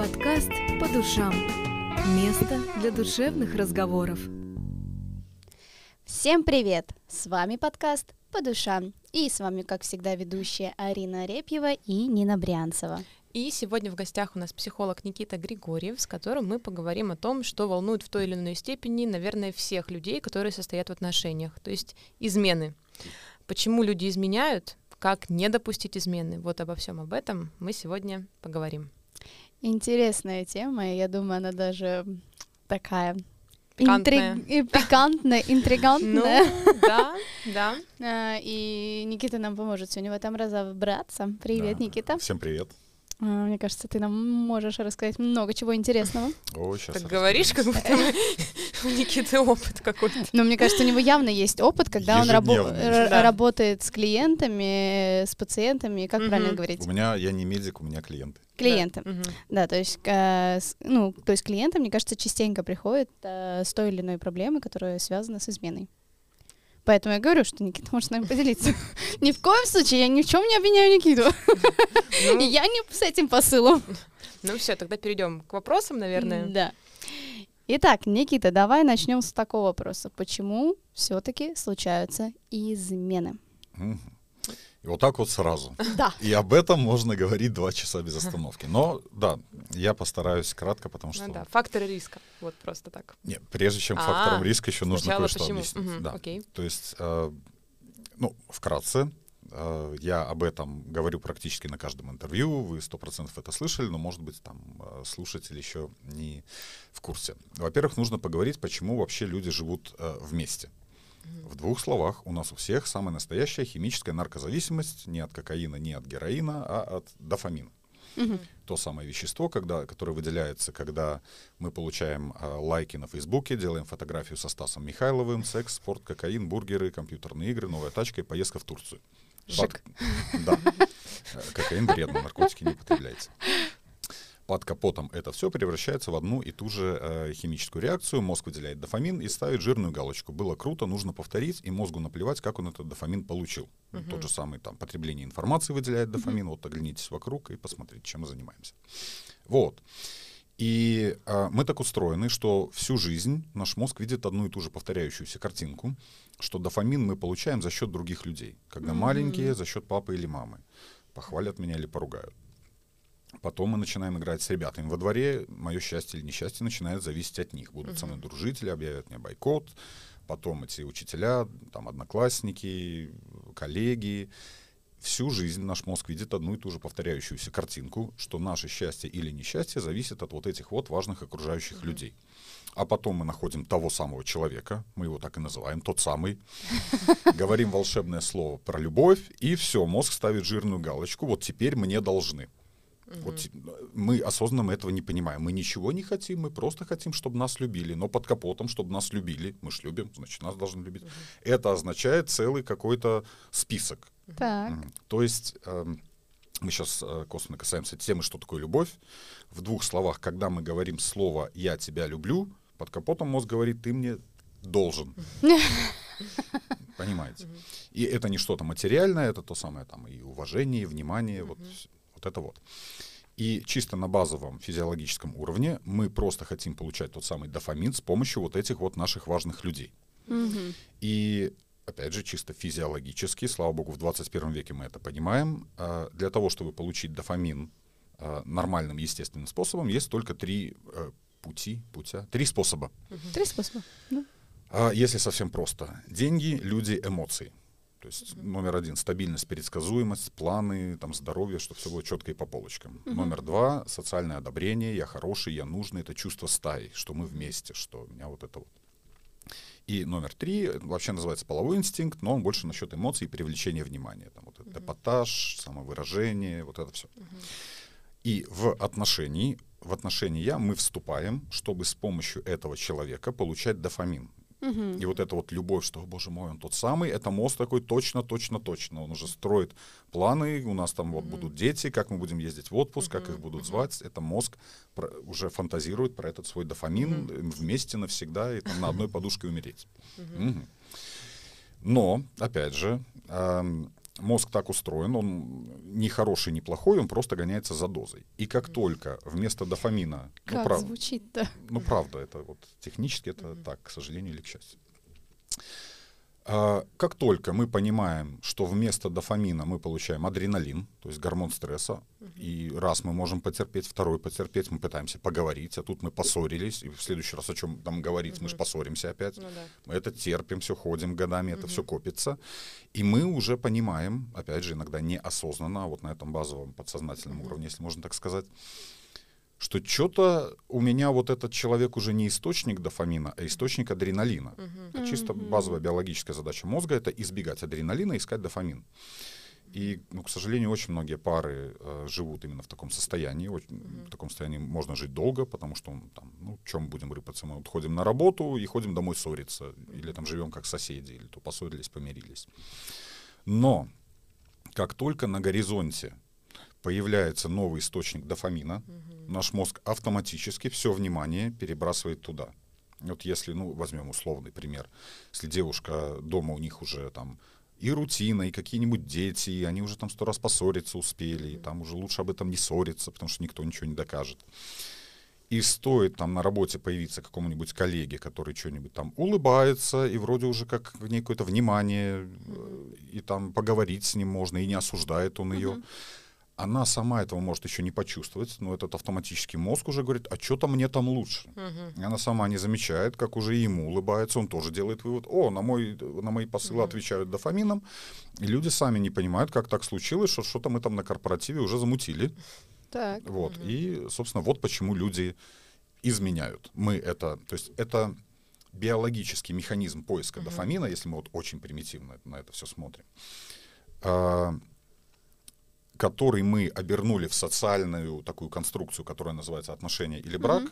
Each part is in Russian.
Подкаст «По душам». Место для душевных разговоров. Всем привет! С вами подкаст «По душам». И с вами, как всегда, ведущие Арина Репьева и Нина Брянцева. И сегодня в гостях у нас психолог Никита Григорьев, с которым мы поговорим о том, что волнует в той или иной степени, наверное, всех людей, которые состоят в отношениях, то есть измены. Почему люди изменяют, как не допустить измены. Вот обо всем об этом мы сегодня поговорим. Интересная тема, и я думаю, она даже такая Пикантная. интриг- пикантная, интригантная. Ну, да, да. А, И Никита нам поможет сегодня в этом разобраться. Привет, Да. Никита. Всем привет. А, Мне кажется, ты нам можешь рассказать много чего интересного. О, сейчас Так говоришь, как будто у Никиты опыт какой-то. Но мне кажется, у него явно есть опыт, когда он работает с клиентами, с пациентами, как правильно говорить? У меня, я не медик, у меня клиенты. Клиенты. Да, то есть, э, ну, то есть клиенты, мне кажется, частенько приходят э, с той или иной проблемой, которая связана с изменой. Поэтому я говорю, что Никита может с нами поделиться. Ни в коем случае я ни в чем не обвиняю Никиту. Ну, Я не с этим посылом. Ну все, тогда перейдем к вопросам, наверное. Да. Итак, Никита, давай начнем с такого вопроса. Почему все-таки случаются измены? И вот так вот сразу. Да. И об этом можно говорить два часа без остановки. Но да, я постараюсь кратко, потому что Ну да, факторы риска. Вот просто так. не, прежде чем А, факторам риска еще нужно кое-что объяснить. Мгм, Да. Окей. То есть, э, ну, вкратце, э, я об этом говорю практически на каждом интервью. Вы сто процентов это слышали, но, может быть, там э, слушатели еще не в курсе. Во-первых, нужно поговорить, почему вообще люди живут э, вместе. В двух словах, у нас у всех самая настоящая химическая наркозависимость не от кокаина, не от героина, а от дофамина. То самое вещество, когда, которое выделяется, когда мы получаем э, лайки на Фейсбуке, делаем фотографию со Стасом Михайловым, секс, спорт, кокаин, бургеры, компьютерные игры, новая тачка и поездка в Турцию. Шик. Под- Да. Э, Кокаин вредно, наркотики не употребляется. Под капотом это все превращается в одну и ту же э, химическую реакцию. Мозг выделяет дофамин и ставит жирную галочку. Было круто, нужно повторить, и мозгу наплевать, как он этот дофамин получил. Ну, Тот же самый там потребление информации выделяет дофамин. Вот оглянитесь вокруг и посмотрите, чем мы занимаемся. Вот. И а, мы так устроены, что всю жизнь наш мозг видит одну и ту же повторяющуюся картинку, что дофамин мы получаем за счет других людей. Когда маленькие, за счет папы или мамы. Похвалят меня или поругают. Потом мы начинаем играть с ребятами во дворе. Мое счастье или несчастье начинает зависеть от них. Будут со мной дружить или объявят мне бойкот. Потом эти учителя, там, одноклассники, коллеги. Всю жизнь наш мозг видит одну и ту же повторяющуюся картинку, что наше счастье или несчастье зависит от вот этих вот важных окружающих людей. А потом мы находим того самого человека, мы его так и называем, тот самый, говорим волшебное слово про любовь, и все, мозг ставит жирную галочку, вот теперь мне должны. Вот те- мы осознанно этого не понимаем. Мы ничего не хотим, мы просто хотим, чтобы нас любили. Но под капотом, чтобы нас любили, мы ж любим, значит, нас должны любить. Это означает целый какой-то список. Так. Мгм. То есть эм, мы сейчас косвенно касаемся темы, что такое любовь. В двух словах, когда мы говорим слово «я тебя люблю», под капотом мозг говорит «ты мне должен». Понимаете? И это не что-то материальное, это то самое там и уважение, и внимание, вот, вот это вот. И чисто на базовом физиологическом уровне мы просто хотим получать тот самый дофамин с помощью вот этих вот наших важных людей. Мгм. И опять же, чисто физиологически, слава богу, в 21 веке мы это понимаем, а, для того, чтобы получить дофамин а, нормальным, естественным способом, есть только три э, пути, путя, три способа. Три способа. А если совсем просто. Деньги, люди, эмоции. То есть номер один — стабильность, предсказуемость, планы, там, здоровье, чтобы все было четко и по полочкам. Номер два — социальное одобрение, я хороший, я нужный, это чувство стаи, что мы вместе, что у меня вот это вот. И номер три вообще называется половой инстинкт, но он больше насчет эмоций и привлечения внимания. Там вот этот эпатаж, самовыражение, вот это все. И в отношении, в отношении я мы вступаем, чтобы с помощью этого человека получать дофамин. И вот эта вот любовь, что, «О, боже мой, он тот самый, это мозг такой точно, точно, точно. Он уже строит планы, у нас там вот будут дети, как мы будем ездить в отпуск, как их будут звать. Это мозг про- уже фантазирует про этот свой дофамин э, вместе навсегда и там на одной подушке умереть. Мгм. Но, опять же, ам, мозг так устроен, он не хороший, не плохой, он просто гоняется за дозой. И как только вместо дофамина... ну, Как прав- звучит-то? ну, правда, это вот технически это так, к сожалению или к счастью. А, Как только мы понимаем, что вместо дофамина мы получаем адреналин, то есть гормон стресса, и раз мы можем потерпеть, второй потерпеть, мы пытаемся поговорить, а тут мы поссорились, и в следующий раз о чем там говорить, мы же поссоримся опять. Ну да. Мы это терпим, все ходим годами, это все копится. И мы уже понимаем, опять же, иногда неосознанно, а вот на этом базовом подсознательном уровне, если можно так сказать, что что-то у меня вот этот человек уже не источник дофамина, а источник адреналина. Это чисто базовая биологическая задача мозга — это избегать адреналина, искать дофамин. И, ну, к сожалению, очень многие пары э, живут именно в таком состоянии. Очень- В таком состоянии можно жить долго, потому что, ну, там, ну, чем будем рыпаться? Мы вот ходим на работу и ходим домой ссориться. Или там живем как соседи, или то поссорились, помирились. Но как только на горизонте появляется новый источник дофамина, наш мозг автоматически все внимание перебрасывает туда. Вот если, ну, возьмем условный пример, если девушка дома у них уже там и рутина, и какие-нибудь дети, и они уже там сто раз поссориться успели, и там уже лучше об этом не ссориться, потому что никто ничего не докажет. И стоит там на работе появиться какому-нибудь коллеге, который что-нибудь там улыбается, и вроде уже как в ней какое-то внимание, э, и там поговорить с ним можно, и не осуждает он ее. Она сама этого может еще не почувствовать, но этот автоматический мозг уже говорит, а что-то мне там лучше. И она сама не замечает, как уже ему улыбается, он тоже делает вывод, о, на, мой, на мои посылы отвечают дофамином, и люди сами не понимают, как так случилось, что что-то мы там на корпоративе уже замутили. Так. Вот. И, собственно, вот почему люди изменяют. Мы это, то есть это биологический механизм поиска дофамина, если мы вот очень примитивно на это все смотрим, а, который мы обернули в социальную такую конструкцию, которая называется отношения или брак.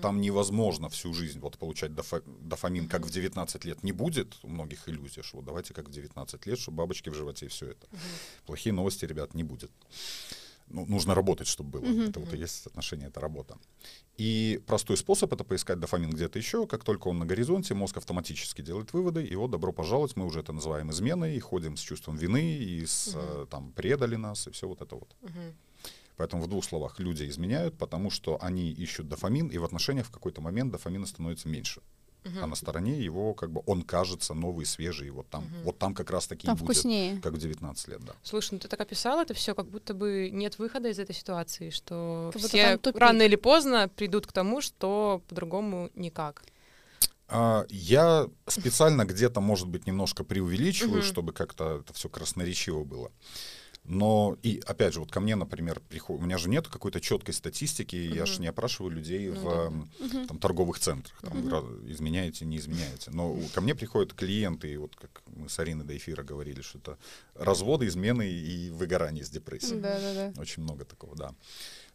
Там невозможно всю жизнь вот получать дофа- дофамин, как в 19 лет не будет. У многих иллюзия, что вот давайте как в 19 лет, чтобы бабочки в животе и все это. Плохие новости, ребят, не будет ну, нужно работать, чтобы было. Это вот и есть отношения, это работа. И простой способ это поискать дофамин где-то еще. Как только он на горизонте, мозг автоматически делает выводы, и вот добро пожаловать, мы уже это называем изменой, и ходим с чувством вины, и с, э, там предали нас, и все вот это вот. Поэтому в двух словах люди изменяют, потому что они ищут дофамин, и в отношениях в какой-то момент дофамина становится меньше. А на стороне его как бы он кажется новый, свежий, и вот там, вот там как раз таки Там будет, вкуснее. как в 19 лет, да. Слушай, ну ты так описал это все, как будто бы нет выхода из этой ситуации, что Как будто все рано или поздно придут к тому, что по-другому никак. А, Я специально где-то, может быть, немножко преувеличиваю, Мгм. чтобы как-то это все красноречиво было. Но и опять же, вот ко мне, например, приходит, у меня же нет какой-то четкой статистики, я же не опрашиваю людей Ну в да. м, там, торговых центрах, там, ра- изменяете, не изменяете. Но ко мне приходят клиенты, и вот как мы с Ариной до эфира говорили, что это разводы, измены и выгорание с депрессией. Да-да-да. Очень много такого, да.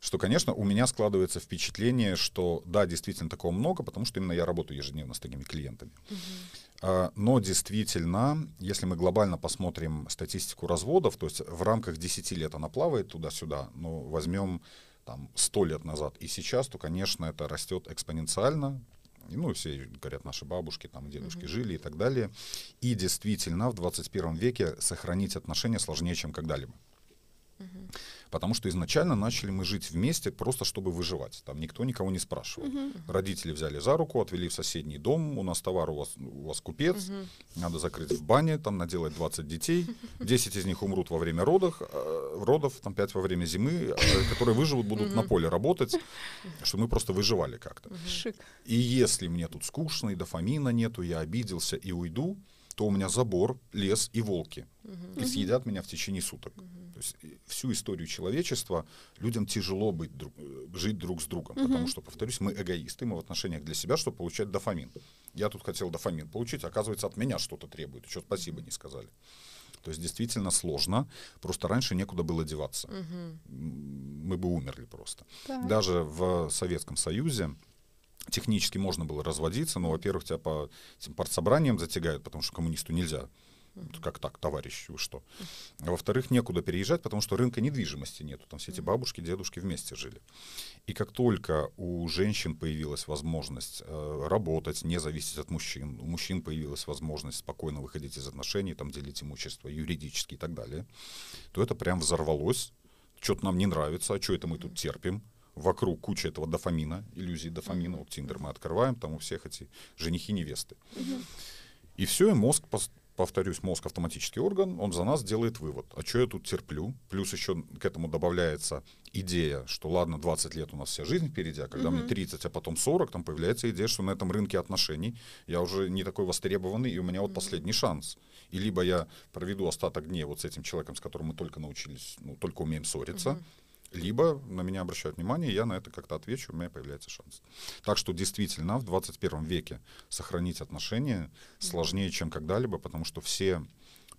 Что, конечно, у меня складывается впечатление, что да, действительно такого много, потому что именно я работаю ежедневно с такими клиентами. А, Но действительно, если мы глобально посмотрим статистику разводов, то есть в рамках 10 лет она плавает туда-сюда, но возьмем там 100 лет назад и сейчас, то, конечно, это растет экспоненциально. И, Ну, все говорят, наши бабушки, там, дедушки жили и так далее. И действительно, в 21 веке сохранить отношения сложнее, чем когда-либо. Потому что изначально начали мы жить вместе просто чтобы выживать. Там никто никого не спрашивал. Родители взяли за руку, отвели в соседний дом. У нас товар, у вас, у вас купец. Надо закрыть в бане, там наделать 20 детей. 10 из них умрут во время родов, э, родов там 5 во время зимы, а которые выживут, будут на поле работать, чтобы мы просто выживали как-то. Шик. И если мне тут скучно, и дофамина нету, я обиделся и уйду, то у меня забор, лес и волки. И съедят меня в течение суток. То есть и всю историю человечества людям тяжело быть друг- э, жить друг с другом. Потому что, повторюсь, мы эгоисты, мы в отношениях для себя, чтобы получать дофамин. Я тут хотел дофамин получить, оказывается, от меня что-то требует. Еще спасибо не сказали. То есть действительно сложно. Просто раньше некуда было деваться. М, Мы бы умерли просто. Так. Даже в Советском Союзе технически можно было разводиться, но, во-первых, тебя по этим партсобраниям затягают, потому что коммунисту нельзя Как так, товарищ, вы что? А во-вторых, некуда переезжать, потому что рынка недвижимости нету. Там все эти бабушки, дедушки вместе жили. И как только у женщин появилась возможность э, работать, не зависеть от мужчин, у мужчин появилась возможность спокойно выходить из отношений, там делить имущество юридически и так далее, то это прям взорвалось. Что-то нам не нравится, а что это мы тут терпим? Вокруг куча этого дофамина, иллюзий дофамина. Вот Тиндер мы открываем, там у всех эти женихи-невесты. И все, и мозг, повторюсь, мозг автоматический орган, он за нас делает вывод. А что я тут терплю? Плюс еще к этому добавляется идея, что ладно, 20 лет у нас вся жизнь впереди, а когда мне 30, а потом 40, там появляется идея, что на этом рынке отношений я уже не такой востребованный, и у меня вот последний шанс. И либо я проведу остаток дней вот с этим человеком, с которым мы только научились, ну, только умеем ссориться, либо на меня обращают внимание, я на это как-то отвечу, у меня появляется шанс. Так что действительно в 21 веке сохранить отношения сложнее, чем когда-либо, потому что все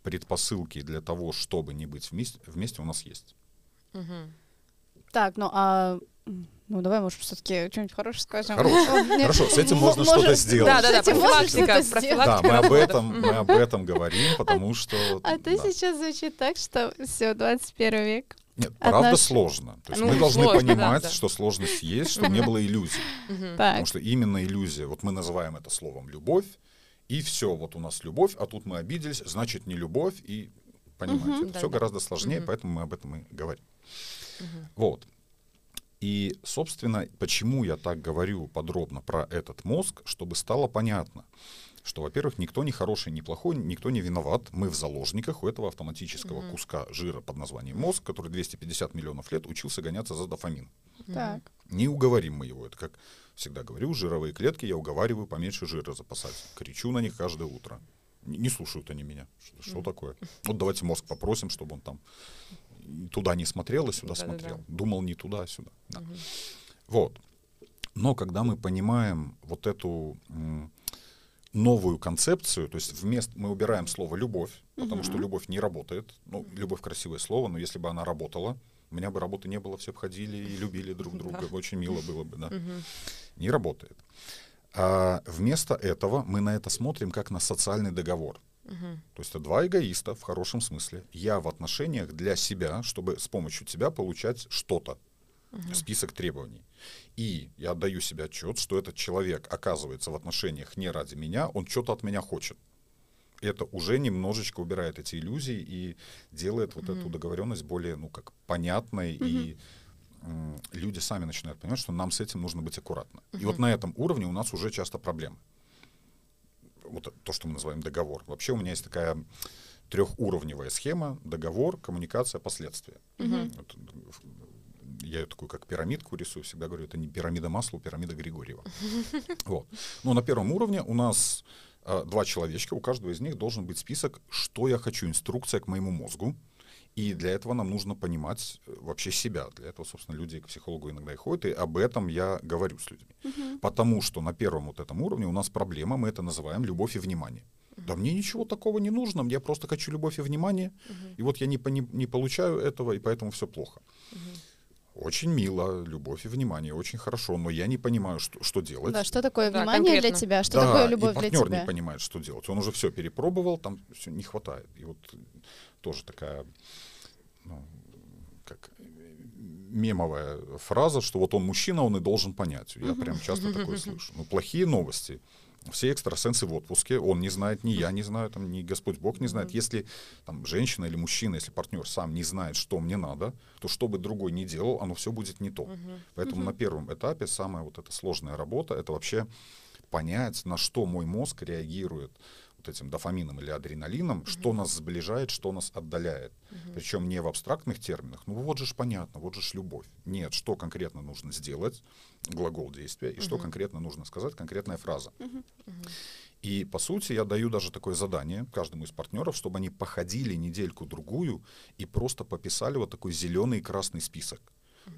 предпосылки для того, чтобы не быть вместе, вместе у нас есть. Мгм. Так, ну а... Ну, давай, может, все-таки что-нибудь хорошее скажем. Мне- Хорошо, с этим можно может, что-то сделать. Да, да, да, профилактика. Да, мы об этом, мы об этом говорим, потому что... А ты да. сейчас звучит так, что все, 21 век. Нет, правда отнош- сложно. То есть Ну, мы должны сложно, да, понимать, да. что сложность есть, чтобы не было иллюзий. Потому что именно иллюзия, вот мы называем это словом любовь, и все, вот у нас любовь, а тут мы обиделись, значит не любовь, и понимаете, это Да, все да. гораздо сложнее, поэтому мы об этом и говорим. Вот. И, собственно, почему я так говорю подробно про этот мозг, чтобы стало понятно, что, во-первых, никто не хороший, не плохой, никто не виноват. Мы в заложниках у этого автоматического Мгм. куска жира под названием мозг, который 250 миллионов лет учился гоняться за дофамин. так. Не уговорим мы его. Это как всегда говорю, жировые клетки я уговариваю поменьше жира запасать. Кричу на них каждое утро. Не, не слушают они меня. Что, что такое? Вот давайте мозг попросим, чтобы он там туда не смотрел, и сюда Да-да-да. смотрел. Думал не туда, а сюда. Да. Мгм. Вот. Но когда мы понимаем вот эту м, новую концепцию, то есть вместо мы убираем слово любовь, потому что любовь не работает. Ну, любовь красивое слово, но если бы она работала, у меня бы работы не было, все бы ходили и любили друг друга, очень мило было бы, да. Не работает. А вместо этого мы на это смотрим как на социальный договор. Мгм. То есть это два эгоиста в хорошем смысле. Я в отношениях для себя, чтобы с помощью тебя получать что-то. Список требований. И я отдаю себе отчет, что этот человек оказывается в отношениях не ради меня, он что-то от меня хочет. Это уже немножечко убирает эти иллюзии и делает вот эту договоренность более, ну, как понятной, и м, люди сами начинают понимать, что нам с этим нужно быть аккуратно. И вот на этом уровне у нас уже часто проблемы. Вот то, что мы называем договор. Вообще у меня есть такая трехуровневая схема, договор, коммуникация, последствия. Вот, я ее такую как пирамидку рисую, всегда говорю, это не пирамида масла, пирамида Григорьева. Вот. Ну, на первом уровне у нас а, два человечка, у каждого из них должен быть список, что я хочу, инструкция к моему мозгу. И для этого нам нужно понимать э, вообще себя. Для этого, собственно, люди к психологу иногда и ходят, и об этом я говорю с людьми. Потому что на первом вот этом уровне у нас проблема, мы это называем любовь и внимание. Да мне ничего такого не нужно, я просто хочу любовь и внимание, и вот я не, пони- не получаю этого, и поэтому все плохо. Очень мило, любовь и внимание, очень хорошо, но я не понимаю, что, что делать. Да, что такое Да, внимание для конкретно. тебя? Что Да, такое и любовь для партнер тебя? не понимает, что делать. Он уже все перепробовал, там все не хватает. И вот тоже такая, ну, как мемовая фраза, что вот он мужчина, он и должен понять. Я прям часто такое слышу. Ну, плохие новости. Все экстрасенсы в отпуске, он не знает, ни я не знаю, там, ни Господь Бог не знает. Если там, женщина или мужчина, если партнер сам не знает, что мне надо, то что бы другой ни делал, оно все будет не то. Поэтому на первом этапе самая вот эта сложная работа, это вообще понять, на что мой мозг реагирует вот этим дофамином или адреналином, что нас сближает, что нас отдаляет. Причем не в абстрактных терминах. Ну вот же ж понятно, вот же ж любовь. Нет, что конкретно нужно сделать, глагол действия, и что конкретно нужно сказать, конкретная фраза. И по сути я даю даже такое задание каждому из партнеров, чтобы они походили недельку-другую и просто пописали вот такой зеленый и красный список.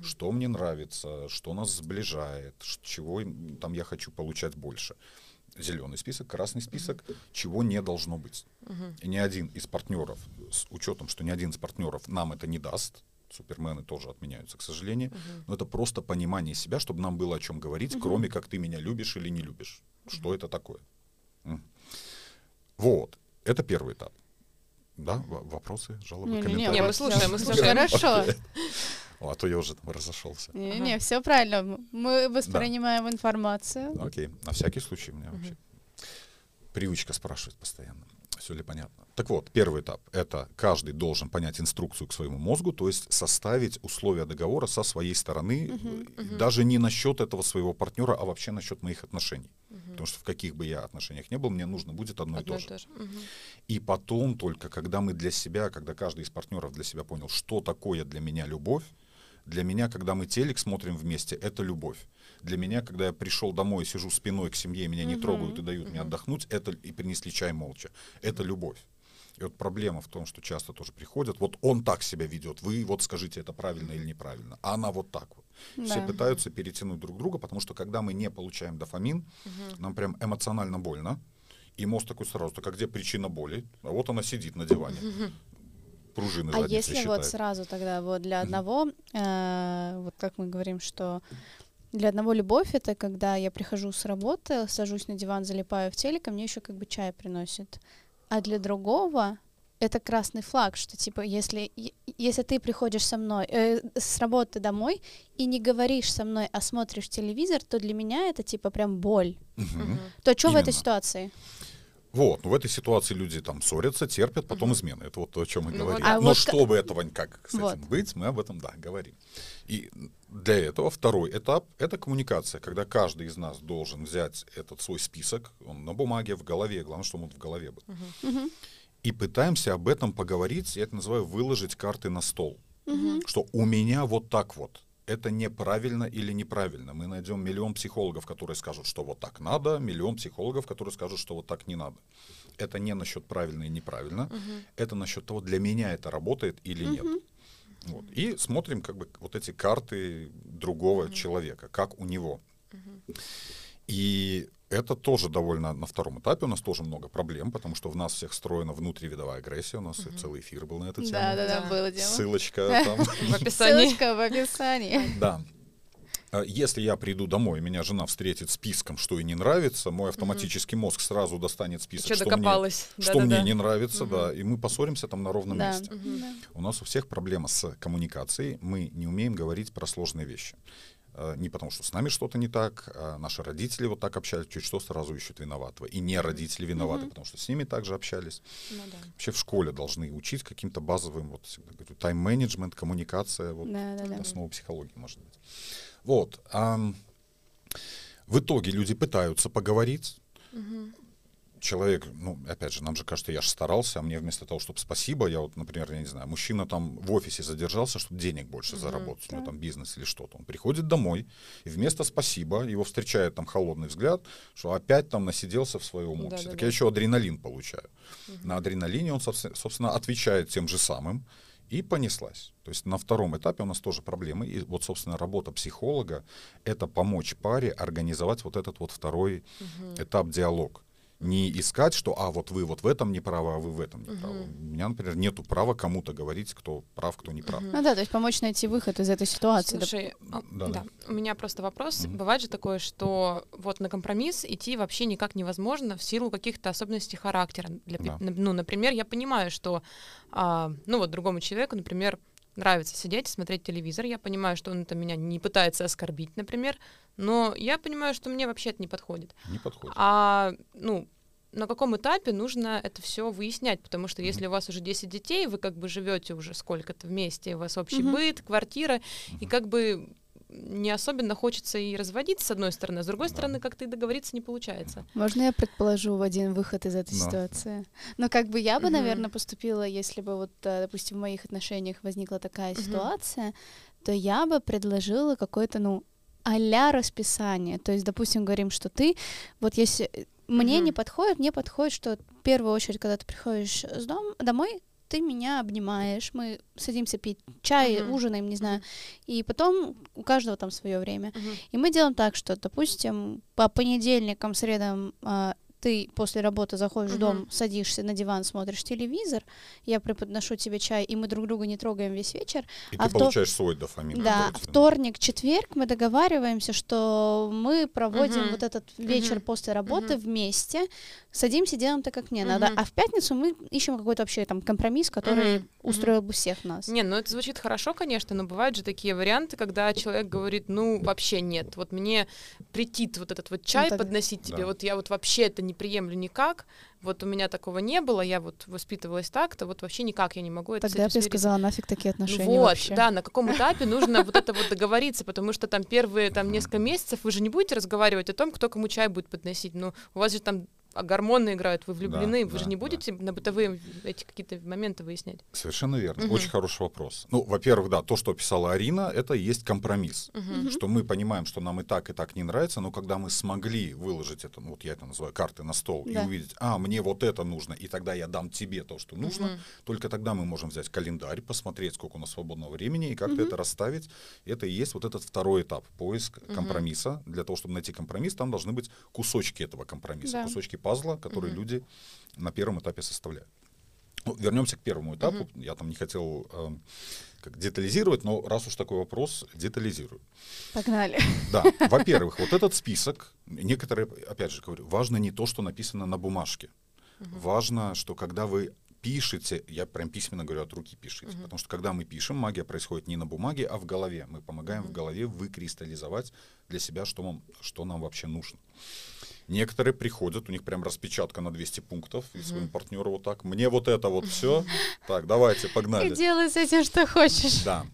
Что мне нравится, что нас сближает, чего там я хочу получать больше. Зеленый список, красный список, чего не должно быть. И ни один из партнеров, с учетом, что ни один из партнеров нам это не даст, супермены тоже отменяются, к сожалению, но это просто понимание себя, чтобы нам было о чем говорить, кроме как ты меня любишь или не любишь. Что это такое? М. Вот, это первый этап. Да, в- вопросы, жалобы, Не-не-не, комментарии? Не, мы вот слушаем, мы слушаем. Хорошо. О, а то я уже там разошелся. Не, Ага. все правильно. Мы воспринимаем информацию. Окей, на всякий случай у меня вообще привычка спрашивать постоянно. Все ли понятно? Так вот, первый этап — это каждый должен понять инструкцию к своему мозгу, то есть составить условия договора со своей стороны, э, даже не насчет этого своего партнера, а вообще насчет моих отношений. Потому что в каких бы я отношениях не был, мне нужно будет одно, Одно и то же. Мгм. И потом только, когда мы для себя, когда каждый из партнеров для себя понял, что такое для меня любовь, для меня, когда мы телек смотрим вместе, это любовь. Для меня, когда я пришел домой, сижу спиной к семье, меня не Мгм, трогают и дают мне отдохнуть, это и принесли чай молча. Это любовь. И вот проблема в том, что часто тоже приходят, вот он так себя ведет, вы вот скажите, это правильно или неправильно, а она вот так вот. Все Да. пытаются перетянуть друг друга, потому что когда мы не получаем дофамин, нам прям эмоционально больно, и мозг такой сразу, так а где причина боли? А вот она сидит на диване. Пружины А если вот сразу тогда вот для одного, э, вот как мы говорим, что для одного любовь это когда я прихожу с работы, сажусь на диван, залипаю в телек, а мне еще как бы чай приносит. А для другого это красный флаг, что типа если если ты приходишь со мной э, с работы домой и не говоришь со мной, а смотришь телевизор, то для меня это типа прям боль. Мгм. То что в этой ситуации? Вот, ну в этой ситуации люди там ссорятся, терпят, потом измены. Это вот то, о чем мы Ну говорим. вот да. А Но вот чтобы этого как с этим Вот. быть, мы об этом, да, говорим. И для этого второй этап — это коммуникация, когда каждый из нас должен взять этот свой список, он на бумаге, в голове, главное, чтобы он в голове был. Мгм. И пытаемся об этом поговорить, я это называю выложить карты на стол. Мгм. что у меня вот так вот. Это неправильно или неправильно. Мы найдем миллион психологов, которые скажут, что вот так надо, миллион психологов, которые скажут, что вот так не надо. Это не насчет правильно и неправильно, это насчет того, для меня это работает или нет. Вот. И смотрим как бы вот эти карты другого человека, как у него. И это тоже довольно на втором этапе у нас тоже много проблем, потому что в нас всех встроена внутривидовая агрессия. У нас и целый эфир был на эту тему. Да, да, да, Да. было дело. Ссылочка там. В описании. Ссылочка в описании. Да. А Если я приду домой, и меня жена встретит списком, что ей не нравится, мой автоматический мозг сразу достанет список, Что что, мне, докопалась. что мне Да-да-да. не нравится, да, и мы поссоримся там на ровном Да. месте. Да. У нас у всех проблема с коммуникацией, мы не умеем говорить про сложные вещи. Э, Не потому, что с нами что-то не так, а наши родители вот так общались, чуть что сразу ищут виноватого. И не родители виноваты, потому что с ними также общались. Ну да. Вообще в школе должны учить каким-то базовым, вот всегда говорю, тайм-менеджмент, коммуникация, вот Да, да, да. основа психологии, может быть. Вот. ам, в итоге люди пытаются поговорить. Человек, ну, опять же, нам же кажется, я же старался, а мне вместо того, чтобы спасибо, я вот, например, я не знаю, мужчина там в офисе задержался, чтобы денег больше заработать, у него там бизнес или что-то. Он приходит домой, и вместо спасибо его встречает там холодный взгляд, что опять там насиделся в своем офисе. Так Да-да-да. я еще адреналин получаю. На адреналине он, собственно, собственно, отвечает тем же самым, и понеслась. То есть на втором этапе у нас тоже проблемы. И вот, собственно, работа психолога — это помочь паре организовать вот этот вот второй этап диалог. Не искать, что, а, вот вы вот в этом не правы, а вы в этом не правы. У меня, например, нету права кому-то говорить, кто прав, кто не прав. Ну да, то есть помочь найти выход из этой ситуации. Слушай, а, Да, да, да. у меня просто вопрос. Мгм. Бывает же такое, что вот на компромисс идти вообще никак невозможно в силу каких-то особенностей характера. Для, Да. Ну, например, я понимаю, что, а, ну вот другому человеку, например, нравится сидеть и смотреть телевизор. Я понимаю, что он это меня не пытается оскорбить, например, но я понимаю, что мне вообще это не подходит. Не подходит. А, ну, на каком этапе нужно это все выяснять? Потому что если у вас уже 10 детей, вы как бы живете уже сколько-то вместе, у вас общий Мгм. быт, квартира, и как бы не особенно хочется и разводиться с одной стороны, а с другой Да. стороны как-то и договориться не получается. Можно я предположу в один выход из этой Да. ситуации? Ну, как бы я бы, Мгм. наверное, поступила, если бы вот, э, допустим, в моих отношениях возникла такая Мгм. ситуация, то я бы предложила какое-то, ну, а-ля расписание. То есть, допустим, говорим, что ты, вот если э, мне Мгм. не подходит, мне подходит, что в первую очередь, когда ты приходишь с дом, домой, ты меня обнимаешь, мы садимся пить чай, Мгм. ужинаем, не знаю, и потом у каждого там свое время. Мгм. И мы делаем так, что, допустим, по понедельникам, средам а, ты после работы заходишь в дом, садишься на диван, смотришь телевизор, я преподношу тебе чай, и мы друг друга не трогаем весь вечер. И А ты вто- получаешь свой дофамин. Да, вторник, четверг мы договариваемся, что мы проводим Мгм. вот этот вечер Мгм. после работы Мгм. вместе, садимся, делаем так, как мне надо. Мгм. А в пятницу мы ищем какой-то вообще там компромисс, который Мгм. устроил бы всех нас. Не, ну это звучит хорошо, конечно, но бывают же такие варианты, когда человек говорит, ну вообще нет, вот мне претит вот этот вот чай так- подносить тебе, Да. вот я вот вообще это не приемлю никак, вот у меня такого не было, я вот воспитывалась так-то, вот вообще никак я не могу это Тогда я бы сказала, нафиг такие Ну отношения вот, вообще. да, на каком этапе нужно вот это вот договориться, потому что там первые там несколько месяцев вы же не будете разговаривать о том, кто кому чай будет подносить. Ну, у вас же там а, гормоны играют, вы влюблены, вы да, же не да. будете на бытовые эти какие-то моменты выяснять. Совершенно верно. Мгм. Очень хороший вопрос. Ну, во-первых, да, то, что описала Арина, это и есть компромисс. Мгм. Что мы понимаем, что нам и так, и так не нравится, но когда мы смогли выложить это, ну, вот я это называю карты на стол, Да. и увидеть, а, мне вот это нужно, и тогда я дам тебе то, что нужно, Мгм. только тогда мы можем взять календарь, посмотреть, сколько у нас свободного времени, и как-то Мгм. это расставить. Это и есть вот этот второй этап, поиск компромисса. Для того, чтобы найти компромисс, там должны быть кусочки этого компромисса, Да. кусочки пазла, которые Мгм. люди на первом этапе составляют. Ну, вернемся к первому этапу. Я там не хотел эм, как детализировать, но раз уж такой вопрос, детализирую. Погнали. Да, во-первых, вот этот список, некоторые, опять же говорю, важно не то, что написано на бумажке. Важно, что когда вы пишете, я прям письменно говорю, от руки пишите, Мгм. потому что когда мы пишем, магия происходит не на бумаге, а в голове. Мы помогаем в Мгм. голове выкристаллизовать для себя, что, вам, что нам вообще нужно. Некоторые приходят, у них прям распечатка на 200 пунктов, и своему партнеру вот так, мне вот это вот все, так, давайте, погнали. И делай с этим, что хочешь. Да.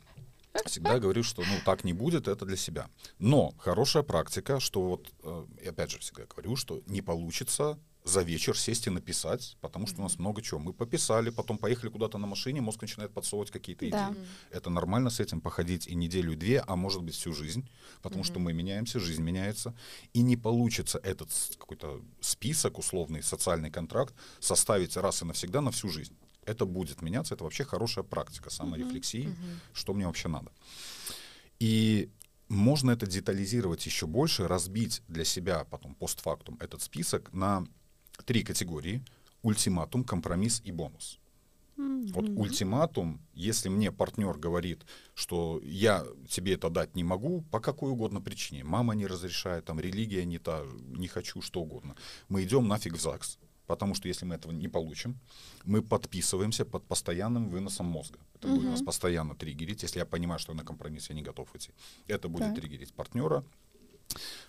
Всегда говорю, что ну так не будет, это для себя. Но хорошая практика, что вот, э, опять же всегда говорю, что не получится за вечер сесть и написать, потому что у нас много чего. Мы пописали, потом поехали куда-то на машине, мозг начинает подсовывать какие-то Да. идеи. Это нормально с этим походить и неделю, и две, а может быть всю жизнь, потому что мы меняемся, жизнь меняется, и не получится этот какой-то список, условный социальный контракт составить раз и навсегда на всю жизнь. Это будет меняться, это вообще хорошая практика саморефлексии, Мгм. что мне вообще надо. И можно это детализировать еще больше, разбить для себя потом постфактум этот список на три категории. Ультиматум, компромисс и бонус. Вот Мгм. ультиматум, если мне партнер говорит, что я тебе это дать не могу по какой угодно причине, мама не разрешает, там религия не та, не хочу, что угодно, мы идем нафиг в ЗАГС, потому что если мы этого не получим, мы подписываемся под постоянным выносом мозга. Это будет нас постоянно триггерить, если я понимаю, что на компромисс я не готов идти. Это будет Так. триггерить партнера.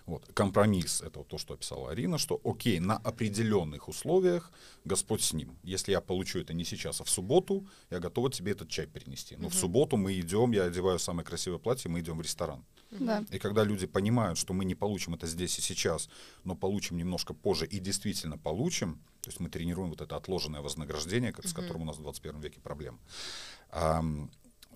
Вот. Компромисс — это вот то, что описала Арина, что окей, на определенных условиях Господь с ним. Если я получу это не сейчас, а в субботу, я готова тебе этот чай принести. Но в Мгм. субботу мы идем, я одеваю самое красивое платье, мы идем в ресторан. Да. И когда люди понимают, что мы не получим это здесь и сейчас, но получим немножко позже и действительно получим, то есть мы тренируем вот это отложенное вознаграждение, как- с Мгм. которым у нас в 21 веке проблема, ам,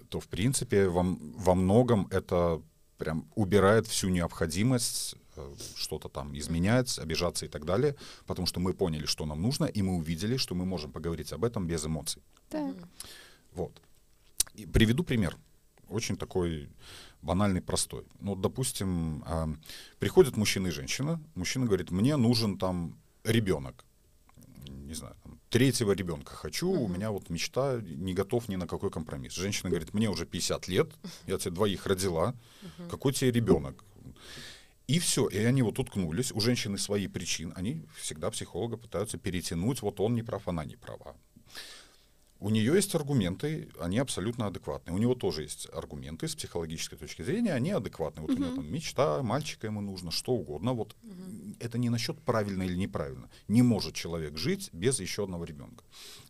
то в принципе во, м- во многом это прям убирает всю необходимость э, что-то там изменять, обижаться и так далее, потому что мы поняли, что нам нужно, и мы увидели, что мы можем поговорить об этом без эмоций. Так. Вот. И приведу пример. Очень такой банальный, простой. Ну, допустим, а, приходят мужчина и женщина. Мужчина говорит, мне нужен там ребенок. Не знаю, третьего ребенка хочу, у Мгм. меня вот мечта, не готов ни на какой компромисс. Женщина говорит, мне уже 50 лет, я тебе двоих родила, Мгм. какой тебе ребенок? И все, и они вот уткнулись. У женщины свои причины. Они всегда психолога пытаются перетянуть. Вот он не прав, она не права. У нее есть аргументы, они абсолютно адекватные. У него тоже есть аргументы с психологической точки зрения, они адекватные. Вот у него Мгм. там мечта, мальчика ему нужно, что угодно. Вот Мгм. это не насчет правильно или неправильно. Не может человек жить без еще одного ребенка.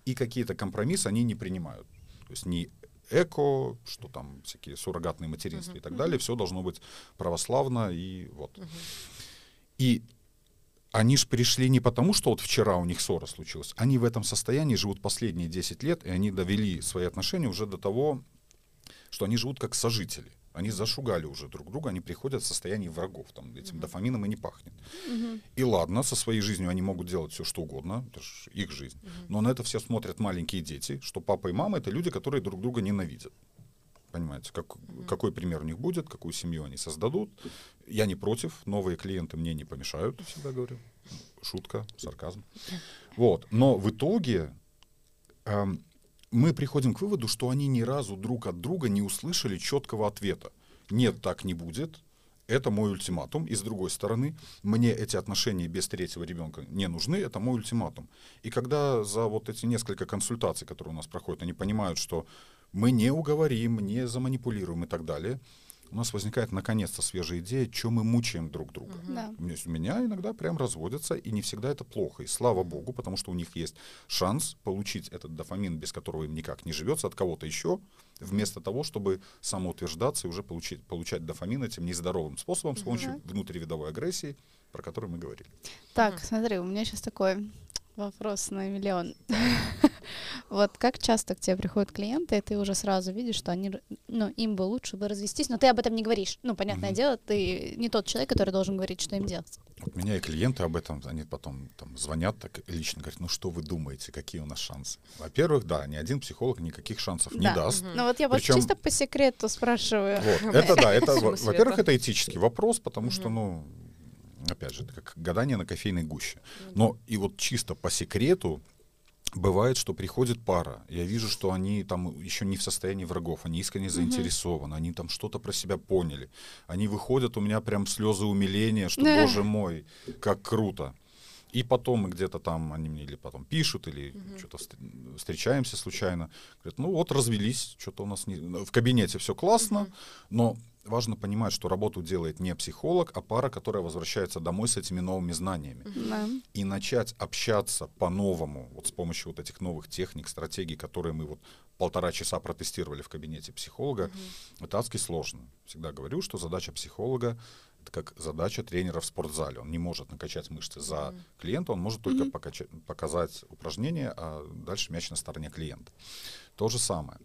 И какие-то компромиссы они не принимают. То есть не эко, что там всякие суррогатные материнства Мгм. и так далее, все должно быть православно и вот. Мгм. И они же пришли не потому, что вот вчера у них ссора случилась. Они в этом состоянии живут последние 10 лет, и они довели свои отношения уже до того, что они живут как сожители. Они зашугали уже друг друга, они приходят в состоянии врагов, там этим Мгм. дофамином и не пахнет. Мгм. И ладно, со своей жизнью они могут делать все, что угодно, это ж их жизнь. Мгм. Но на это все смотрят маленькие дети, что папа и мама это люди, которые друг друга ненавидят. Понимаете, как, какой пример у них будет, какую семью они создадут. Я не против, новые клиенты мне не помешают, всегда говорю. шутка, сарказм. Вот. Но в итоге эм, мы приходим к выводу, что они ни разу друг от друга не услышали четкого ответа. Нет, так не будет. Это мой ультиматум. И с другой стороны, мне эти отношения без третьего ребенка не нужны. Это мой ультиматум. И когда за вот эти несколько консультаций, которые у нас проходят, они понимают, что мы не уговорим, не заманипулируем и так далее, у нас возникает наконец-то свежая идея, что мы мучаем друг друга. Да. У меня иногда прям разводятся, и не всегда это плохо. И слава богу, потому что у них есть шанс получить этот дофамин, без которого им никак не живется, от кого-то еще, вместо того, чтобы самоутверждаться и уже получить, получать дофамин этим нездоровым способом с помощью внутривидовой агрессии, про которую мы говорили. Так, смотри, у меня сейчас такой вопрос на миллион. Вот как часто к тебе приходят клиенты, и ты уже сразу видишь, что они, ну, им бы лучше бы развестись, но ты об этом не говоришь. Ну, понятное дело, ты не тот человек, который должен говорить, что им делать. Вот меня и клиенты об этом, они потом там звонят так лично, говорят, ну что вы думаете, какие у нас шансы? Во-первых, да, ни один психолог никаких шансов не Да. даст. Ну вот я вот Причем- чисто по секрету спрашиваю. Вот, это да, это, во-первых, это этический вопрос, потому что, ну, опять же, это как гадание на кофейной гуще. Но и вот чисто по секрету бывает, что приходит пара, я вижу, что они там еще не в состоянии врагов, они искренне заинтересованы, они там что-то про себя поняли. Они выходят, у меня прям слезы умиления, что, Да. боже мой, как круто. И потом где-то там, они мне или потом пишут, или что-то встр- встречаемся случайно. Говорят, ну вот развелись, что-то у нас не... В кабинете все классно, но важно понимать, что работу делает не психолог, а пара, которая возвращается домой с этими новыми знаниями. Да. И начать общаться по-новому, вот с помощью вот этих новых техник, стратегий, которые мы вот полтора часа протестировали в кабинете психолога, это адски сложно. Всегда говорю, что задача психолога это как задача тренера в спортзале. Он не может накачать мышцы за клиента, он может только покача- показать упражнение, а дальше мяч на стороне клиента. То же самое.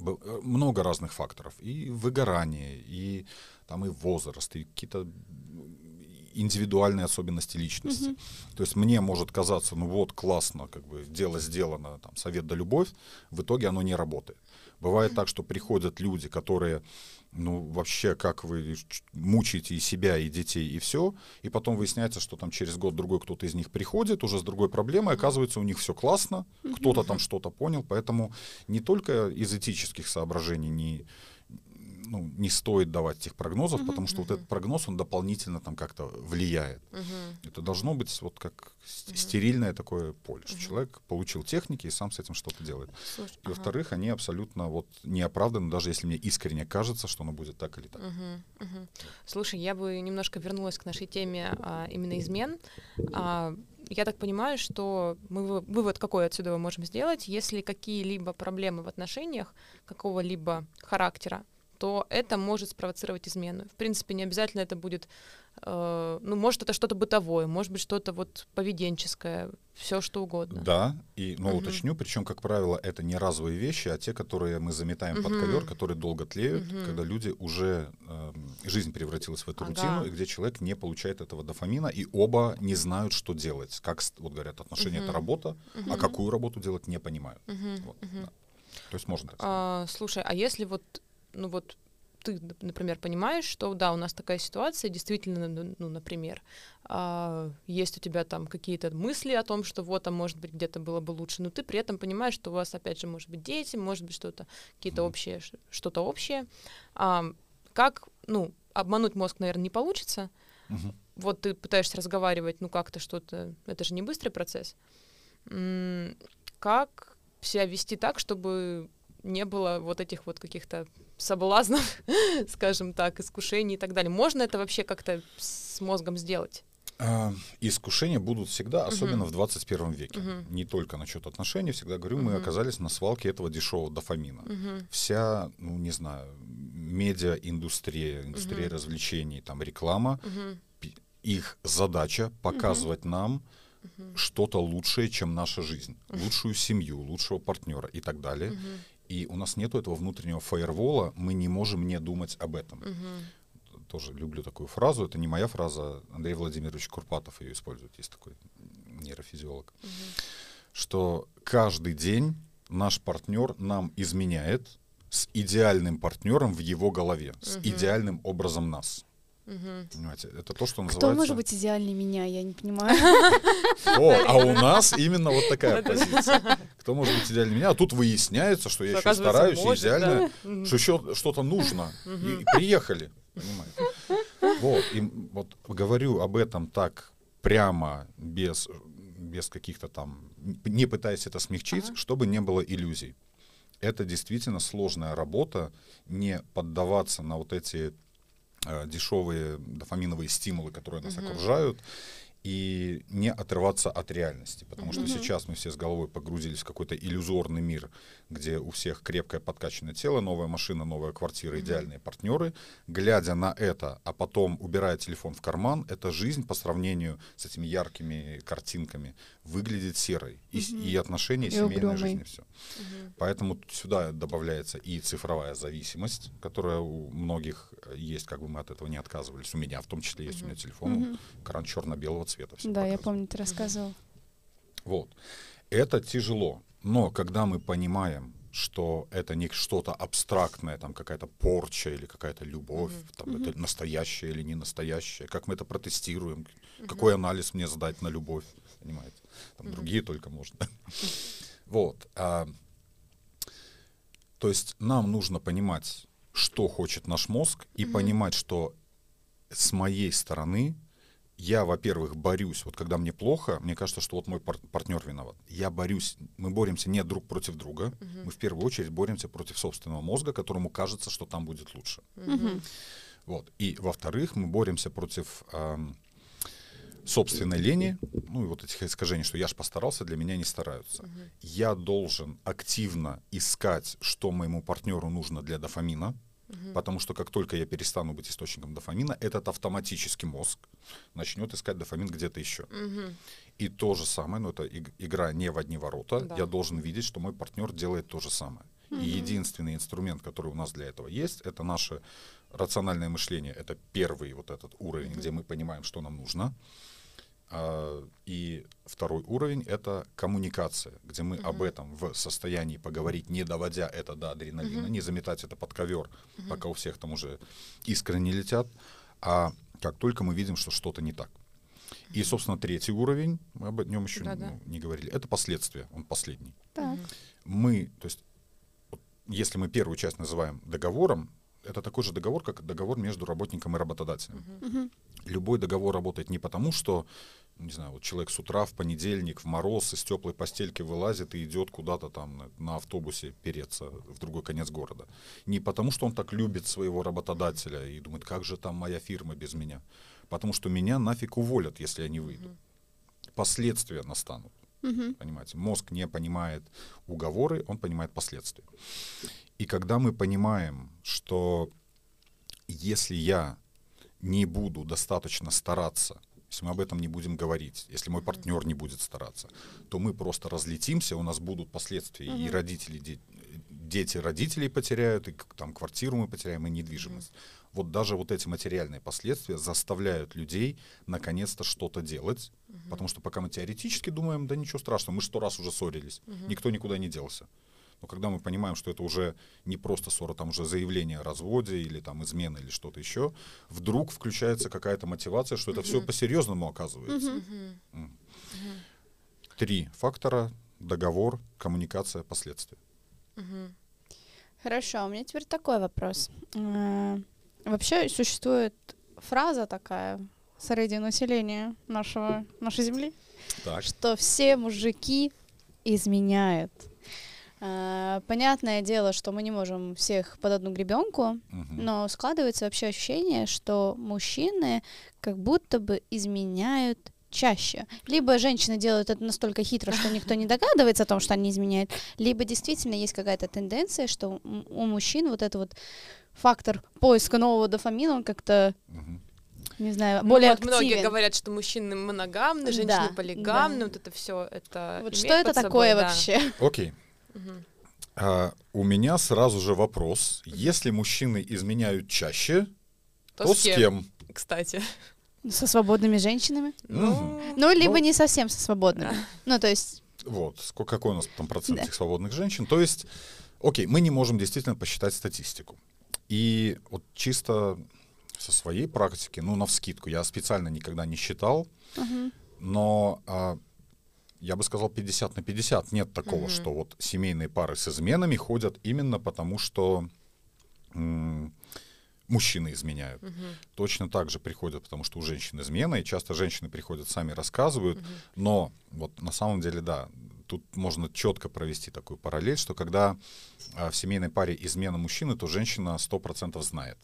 Э, Много разных факторов. И выгорание, и там и возраст, и какие-то индивидуальные особенности личности. То есть мне может казаться, ну вот, классно, как бы дело сделано, там, совет да любовь, в итоге оно не работает. Бывает так, что приходят люди, которые, ну, вообще, как вы мучаете и себя, и детей, и все, и потом выясняется, что там через год-другой кто-то из них приходит уже с другой проблемой, оказывается, у них все классно, кто-то там что-то понял, поэтому не только из этических соображений не, ну, не стоит давать этих прогнозов, потому что вот этот прогноз, он дополнительно там как-то влияет. Это должно быть вот как с- стерильное такое поле, что человек получил техники и сам с этим что-то делает. Слушай, И, ага. во-вторых, они абсолютно вот не оправданы, даже если мне искренне кажется, что оно будет так или так. Мгм, мгм. Слушай, я бы немножко вернулась к нашей теме а, именно измен. А, я так понимаю, что мы вы- вывод какой отсюда мы можем сделать, если какие-либо проблемы в отношениях какого-либо характера, то это может спровоцировать измену. В принципе, не обязательно это будет, э, ну, может, это что-то бытовое, может быть, что-то вот поведенческое, все что угодно. Да, и, но Мгм. уточню, причем, как правило, это не разовые вещи, а те, которые мы заметаем под Мгм. ковер, которые долго тлеют, Мгм. когда люди уже эм, жизнь превратилась в эту Ага. рутину, и где человек не получает этого дофамина, и оба не знают, что делать. Как вот говорят, отношения это Мгм. работа, а какую работу делать не понимают. Мгм, Вот, мгм. да. То есть можно так сказать. А, слушай, а если вот, ну вот ты, например, понимаешь, что да, у нас такая ситуация, действительно, ну, например, а, есть у тебя там какие-то мысли о том, что вот, а может быть, где-то было бы лучше, но ты при этом понимаешь, что у вас, опять же, может быть, дети, может быть, что-то, какие-то общие, что-то общее. А, как, ну, обмануть мозг, наверное, не получится. Мгм. Вот ты пытаешься разговаривать, ну, как-то что-то, это же не быстрый процесс. М, Как себя вести так, чтобы не было вот этих вот каких-то соблазнов, скажем так, искушений и так далее. Можно это вообще как-то с мозгом сделать? А, Искушения будут всегда, особенно Мгм. в 21 веке. Мгм. Не только насчет отношений, всегда говорю, мы Мгм. оказались на свалке этого дешевого дофамина. Мгм. Вся, ну не знаю, медиа-индустрия, индустрия Мгм. развлечений, там реклама, пи- их задача показывать нам Мгм. что-то лучшее, чем наша жизнь, лучшую семью, лучшего партнера и так далее. Мгм. И у нас нету этого внутреннего фаервола, мы не можем не думать об этом. Мгм. Тоже люблю такую фразу, это не моя фраза, Андрей Владимирович Курпатов ее использует, есть такой нейрофизиолог, Мгм. что каждый день наш партнер нам изменяет с идеальным партнером в его голове, с Мгм. идеальным образом нас. Мгм. Понимаете, это то, что Кто называется... может быть идеальнее меня, я не понимаю. О, а у нас именно вот такая позиция. Кто может быть идеальнее меня? А тут выясняется, что я еще стараюсь, идеально, что еще что-то нужно. И приехали, понимаете? Вот, и вот говорю об этом так прямо, без, без каких-то там, не пытаясь это смягчить, Ага. чтобы не было иллюзий. Это действительно сложная работа, не поддаваться на вот эти дешевые дофаминовые стимулы, которые нас Мгм. окружают, и не отрываться от реальности. Потому что Мгм. сейчас мы все с головой погрузились в какой-то иллюзорный мир, где у всех крепкое подкачанное тело, новая машина, новая квартира, Мгм. идеальные партнеры. Глядя на это, а потом убирая телефон в карман, эта жизнь по сравнению с этими яркими картинками выглядит серой. И, Мгм. и отношения, и семейная угрюмой. жизнь, и все. Мгм. Поэтому сюда добавляется и цифровая зависимость, которая у многих э, есть, как бы мы от этого не отказывались. У меня в том числе есть, у меня телефон, Мгм. экран черно-белого цвета. всем Да, я помню, ты рассказывал. Вот. Это тяжело. Но когда мы понимаем, что это не что-то абстрактное, там какая-то порча или какая-то любовь, Мгм. там, это настоящее или не настоящее, как мы это протестируем, какой анализ мне сдать на любовь, понимаете? Там Мгм. другие только можно. Вот. а, то есть нам нужно понимать, что хочет наш мозг, и понимать, что с моей стороны я, во-первых, борюсь, вот когда мне плохо, мне кажется, что вот мой пар- партнер виноват. Я борюсь, мы боремся не друг против друга, Мгм. мы в первую очередь боремся против собственного мозга, которому кажется, что там будет лучше. Мгм. Вот. И, во-вторых, мы боремся против ам, собственной лени, ну и вот этих искажений, что я ж постарался, для меня не стараются. Мгм. Я должен активно искать, что моему партнеру нужно для дофамина, Мгм. потому что как только я перестану быть источником дофамина, этот автоматически мозг начнет искать дофамин где-то еще. Мгм. И то же самое, но это иг- игра не в одни ворота, Да. я должен видеть, что мой партнер делает то же самое. И единственный инструмент, который у нас для этого есть, это наше рациональное мышление. Это первый вот этот уровень, Мгм. где мы понимаем, что нам нужно. И второй уровень — это коммуникация, где мы об Мгм. этом в состоянии поговорить, не доводя это до адреналина, Мгм. не заметать это под ковер, Мгм. пока у всех там уже искры не летят, а как только мы видим, что что-то не так. И, собственно, третий уровень, мы об нем еще Да-да. ну, не говорили, это последствия, он последний. Так. Мгм. Мы, то есть, если мы первую часть называем договором, это такой же договор, как договор между работником и работодателем. Мгм. Любой договор работает не потому, что, не знаю, вот человек с утра в понедельник в мороз из теплой постельки вылазит и идет куда-то там на, на автобусе переться в другой конец города. Не потому, что он так любит своего работодателя и думает, как же там моя фирма без меня. Потому что меня нафиг уволят, если я не выйду. Мгм. Последствия настанут. Мгм. Понимаете, мозг не понимает уговоры, он понимает последствия. И когда мы понимаем, что если я не буду достаточно стараться, если мы об этом не будем говорить, если мой партнер не будет стараться, то мы просто разлетимся, у нас будут последствия, и Мгм. родители, де- дети родителей потеряют, и там квартиру мы потеряем, и недвижимость. Вот даже вот эти материальные последствия заставляют людей наконец-то что-то делать, Мгм. потому что пока мы теоретически думаем, да ничего страшного, мы сто раз уже ссорились, Мгм. никто никуда не делся. Но когда мы понимаем, что это уже не просто ссора, там уже заявление о разводе или там измена или что-то еще, вдруг включается какая-то мотивация, что это все Мгм. по-серьезному оказывается. Мгм. Три фактора: договор, коммуникация, последствия. Мгм. Хорошо, у меня теперь такой вопрос. Э, Вообще существует фраза такая среди населения нашего, нашей земли, Так. что все мужики изменяют. Э, Понятное дело, что мы не можем всех под одну гребенку, Мгм. но складывается вообще ощущение, что мужчины как будто бы изменяют чаще. Либо женщины делают это настолько хитро, что никто не догадывается о том, что они изменяют, либо действительно есть какая-то тенденция, что у мужчин вот это вот фактор поиска нового дофамина, он как-то, Мгм. не знаю, Ну более вот многие активен. говорят, что мужчины моногамны, Да, женщины полигамны, да. вот это все, это Вот имеет что это под собой, такое да. вообще? Окей. А, у меня сразу же вопрос. Если мужчины изменяют чаще, То, то, с с кем, кем? кстати. Со свободными женщинами? Ну, Ну, либо Ну, не совсем со свободными. Ну, то есть, Вот, сколько, какой у нас там процент Да. этих свободных женщин. То есть, окей, мы не можем действительно посчитать статистику. И вот чисто со своей практики, ну, на вскидку, я специально никогда не считал, Мгм. но а, я бы сказал 50 на 50. Нет такого, Мгм. что вот семейные пары с изменами ходят именно потому, что м, мужчины изменяют. Мгм. Точно так же приходят, потому что у женщин измена, и часто женщины приходят, сами рассказывают, но вот на самом деле, да, тут можно четко провести такую параллель, что когда а, в семейной паре измена мужчины, то женщина 100% знает.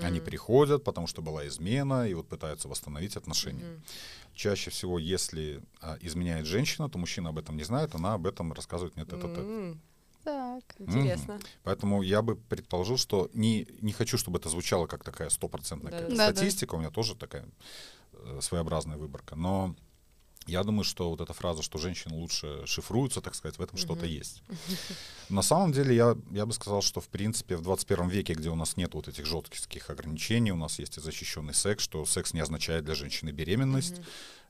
Они М. приходят, потому что была измена, и вот пытаются восстановить отношения. Мгм. Чаще всего, если а, изменяет женщина, то мужчина об этом не знает, она об этом рассказывает мне тет-а-тет. Так. Интересно. Поэтому я бы предположил, что не, не хочу, чтобы это звучало как такая стопроцентная Да-да-да. какая-то Да-да. статистика, у меня тоже такая э, своеобразная выборка. Но я думаю, что вот эта фраза, что женщины лучше шифруются, так сказать, в этом что-то Мгм. есть. На самом деле, я, я бы сказал, что в принципе в 21 веке, где у нас нет вот этих жестких ограничений, у нас есть и защищенный секс, что секс не означает для женщины беременность,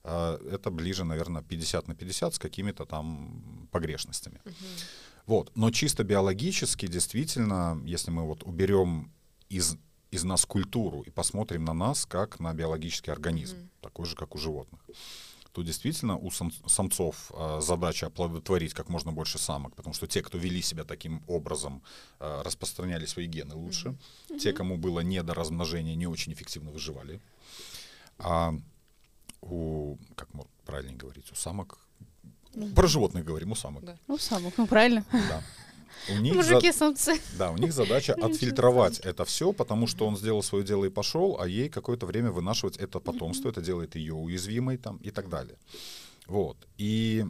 а, это ближе, наверное, 50 на 50 с какими-то там погрешностями. Мгм. Вот. Но чисто биологически, действительно, если мы вот уберем из, из нас культуру и посмотрим на нас как на биологический организм, Мгм. такой же, как у животных, то действительно у сам- самцов а, задача оплодотворить как можно больше самок, потому что те, кто вели себя таким образом, а, распространяли свои гены лучше. Те, кому было не до размножения, не очень эффективно выживали. А у, как правильнее говорить, у самок... Про животных говорим, у самок. Да. Ну, самок, ну правильно. Да. У них, Мужики, самцы. да, у них задача отфильтровать это все, потому что он сделал свое дело и пошел, а ей какое-то время вынашивать это потомство, это делает ее уязвимой там и так далее. Вот. И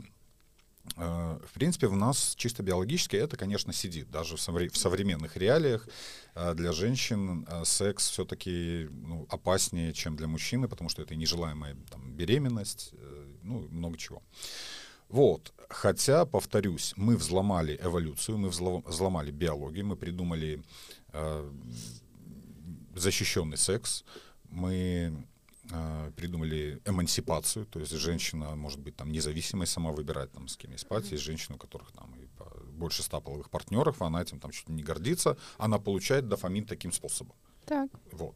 э, в принципе, в нас чисто биологически это, конечно, сидит. Даже в, совре- в современных реалиях э, для женщин э, секс все-таки ну, опаснее, чем для мужчины, потому что это нежелаемая там, беременность, ну, много чего. Вот. Хотя, повторюсь, мы взломали эволюцию, мы взло- взломали биологию, мы придумали э, защищенный секс, мы э, придумали эмансипацию, то есть женщина может быть там независимой, сама выбирать там с кем спать. Есть женщины, у которых там и больше ста половых партнеров, она этим там чуть не гордится, она получает дофамин таким способом. Так. Вот.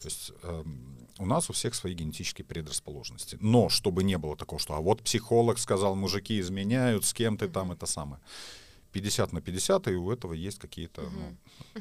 То есть эм, у нас у всех свои генетические предрасположенности. Но чтобы не было такого, что а вот психолог сказал, мужики изменяют, с кем ты там это самое. 50 на 50, и у этого есть какие-то ну, э,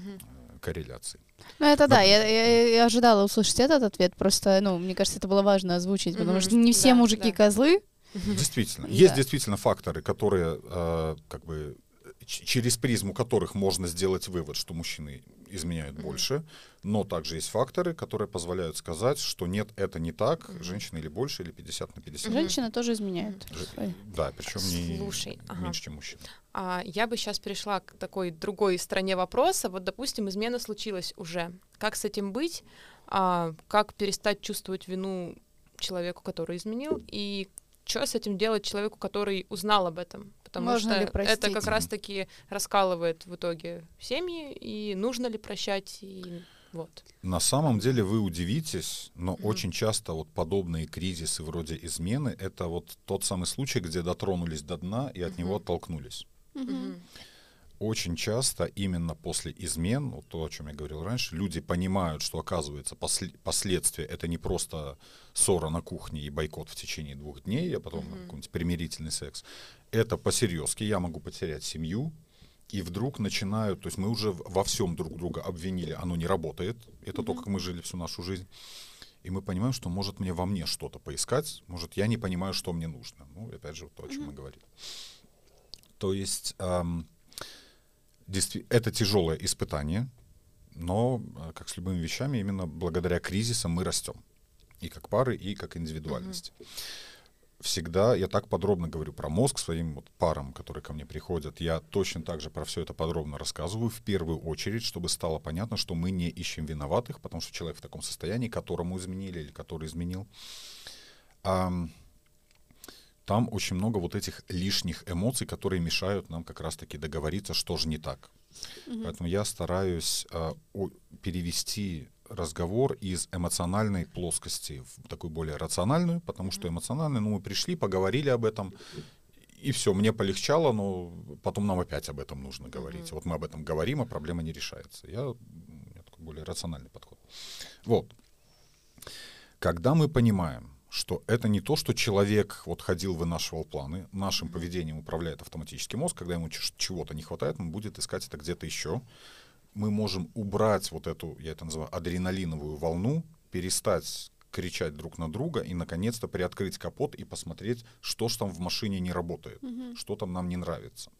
корреляции. Ну, это да, я, я- я ожидала услышать этот ответ, просто, ну, мне кажется, это было важно озвучить, потому Мгм. что не все Да, мужики да. козлы. Действительно. Да. Есть действительно факторы, которые э, как бы через призму которых можно сделать вывод, что мужчины изменяют больше, но также есть факторы, которые позволяют сказать, что нет, это не так, женщины или больше, или 50 на 50. Женщины тоже изменяют. Ж-. Да, причем не Слушай, ага. меньше, чем мужчины. А, я бы сейчас перешла к такой другой стороне вопроса. Вот, допустим, измена случилась уже. Как с этим быть? А, как перестать чувствовать вину человеку, который изменил? И что с этим делать человеку, который узнал об этом? Потому Можно что ли это как раз-таки раскалывает в итоге семьи, и нужно ли прощать, и вот. На самом деле вы удивитесь, но Мгм. очень часто вот подобные кризисы вроде измены — это вот тот самый случай, где дотронулись до дна и от Мгм. него оттолкнулись. Мгм. Очень часто именно после измен, вот то, о чем я говорил раньше, люди понимают, что оказывается после- последствия это не просто ссора на кухне и бойкот в течение двух дней, а потом Мгм. какой-нибудь примирительный секс. Это посерьезки, я могу потерять семью, и вдруг начинают, то есть мы уже во всем друг друга обвинили, оно не работает, это то, как мы жили всю нашу жизнь. И мы понимаем, что может мне во мне что-то поискать, может я не понимаю, что мне нужно. Ну, опять же, вот то, о чем мы говорили. То есть действи- это тяжелое испытание, но, а, как с любыми вещами, именно благодаря кризисам мы растем. И как пары, и как индивидуальность. Всегда я так подробно говорю про мозг своим вот парам, которые ко мне приходят. Я точно так же про все это подробно рассказываю в первую очередь, чтобы стало понятно, что мы не ищем виноватых, потому что человек в таком состоянии, которому изменили или который изменил. Ам, там очень много вот этих лишних эмоций, которые мешают нам как раз-таки договориться, что же не так. Поэтому я стараюсь а, о- перевести разговор из эмоциональной плоскости в такую более рациональную, потому что эмоциональную, ну, мы пришли, поговорили об этом, и все, мне полегчало, но потом нам опять об этом нужно говорить. Вот мы об этом говорим, а проблема не решается. Я, у меня такой более рациональный подход. Вот. Когда мы понимаем, что это не то, что человек вот ходил, вынашивал планы, нашим поведением управляет автоматический мозг, когда ему чего-то не хватает, он будет искать это где-то еще. Мы можем убрать вот эту, я это называю, адреналиновую волну, перестать кричать друг на друга и наконец-то приоткрыть капот и посмотреть, что ж там в машине не работает, mm-hmm. что там нам не нравится.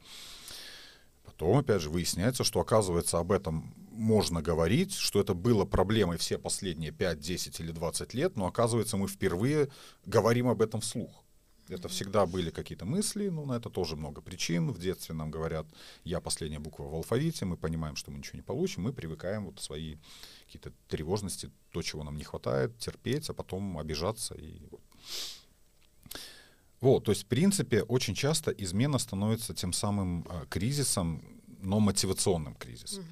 Потом, опять же, выясняется, что, оказывается, об этом можно говорить, что это было проблемой все последние 5, 10 или 20 лет, но, оказывается, мы впервые говорим об этом вслух. Это всегда были какие-то мысли, но на это тоже много причин. В детстве нам говорят, я последняя буква в алфавите, мы понимаем, что мы ничего не получим, мы привыкаем вот свои какие-то тревожности, то, чего нам не хватает, терпеть, а потом обижаться. И... Вот, то есть, в принципе, очень часто измена становится тем самым э, кризисом, но мотивационным кризисом.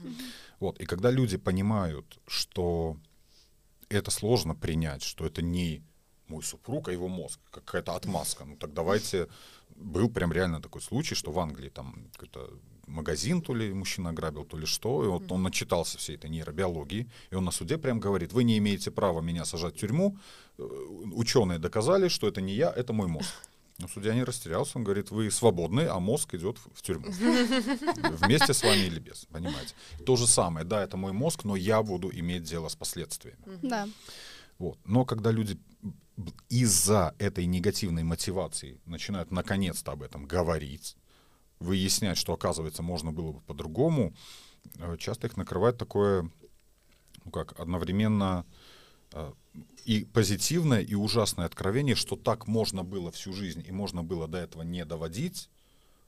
Вот, и когда люди понимают, что это сложно принять, что это не мой супруг, а его мозг, какая-то отмазка. Ну так давайте... Был прям реально такой случай, что в Англии там какой-то магазин то ли мужчина ограбил, то ли что, и вот он начитался всей этой нейробиологии, и он на суде прям говорит, вы не имеете права меня сажать в тюрьму, э, ученые доказали, что это не я, это мой мозг. Но судья не растерялся, он говорит, вы свободны, а мозг идет в, в тюрьму. Вместе с вами или без, понимаете. То же самое, да, это мой мозг, но я буду иметь дело с последствиями. Да. Вот. Но когда люди из-за этой негативной мотивации начинают наконец-то об этом говорить, выяснять, что, оказывается, можно было бы по-другому, э, часто их накрывает такое, ну как, одновременно э, и позитивное, и ужасное откровение, что так можно было всю жизнь, и можно было до этого не доводить,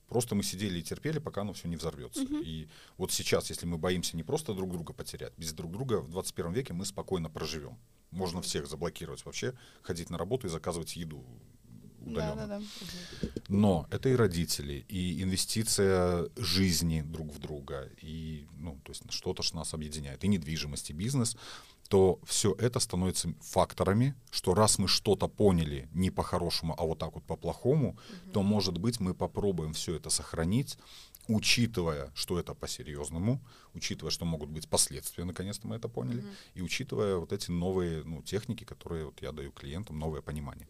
Просто мы сидели и терпели, пока оно все не взорвется. Uh-huh. И вот сейчас, если мы боимся не просто друг друга потерять, без друг друга в 21 веке мы спокойно проживем. Можно всех заблокировать вообще, ходить на работу и заказывать еду удаленно. Да, да, да. Но это и родители, и инвестиция жизни друг в друга, и ну, то есть что-то ж нас объединяет, и недвижимость, и бизнес, то все это становится факторами, что раз мы что-то поняли не по-хорошему, а вот так вот по-плохому, угу. то, может быть, мы попробуем все это сохранить, учитывая, что это по-серьезному, учитывая, что могут быть последствия, наконец-то мы это поняли, mm-hmm. и учитывая вот эти новые ну, техники, которые вот я даю клиентам, новое понимание.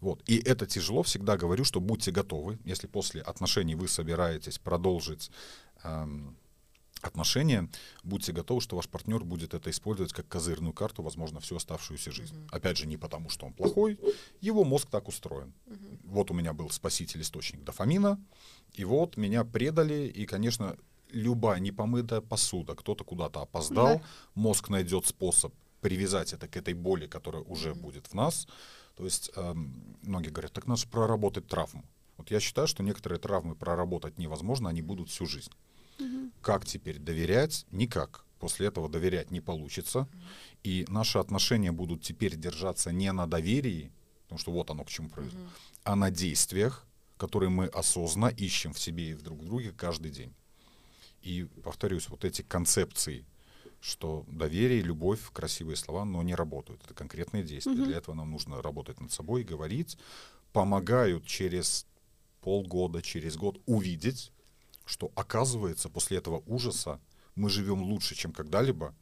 Вот. И это тяжело, всегда говорю, что будьте готовы, если после отношений вы собираетесь продолжить эм, отношения, будьте готовы, что ваш партнер будет это использовать как козырную карту, возможно, всю оставшуюся жизнь. Uh-huh. Опять же, не потому, что он плохой, его мозг так устроен. Uh-huh. Вот у меня был спаситель источник дофамина, и вот меня предали, и, конечно, любая непомытая посуда, кто-то куда-то опоздал, да. мозг найдет способ привязать это к этой боли, которая уже mm-hmm. будет в нас. То есть эм, многие говорят, так надо же проработать травму. Вот я считаю, что некоторые травмы проработать невозможно, они будут всю жизнь. Mm-hmm. Как теперь доверять? Никак. После этого доверять не получится. Mm-hmm. И наши отношения будут теперь держаться не на доверии, потому что вот оно к чему произойдет, mm-hmm. а на действиях, которые мы осознанно ищем в себе и в друг друге каждый день. И повторюсь, вот эти концепции, что доверие, любовь, красивые слова, но не работают. Это конкретные действия. Mm-hmm. Для этого нам нужно работать над собой, говорить. Помогают через полгода, через год увидеть, что оказывается после этого ужаса мы живем лучше, чем когда-либо.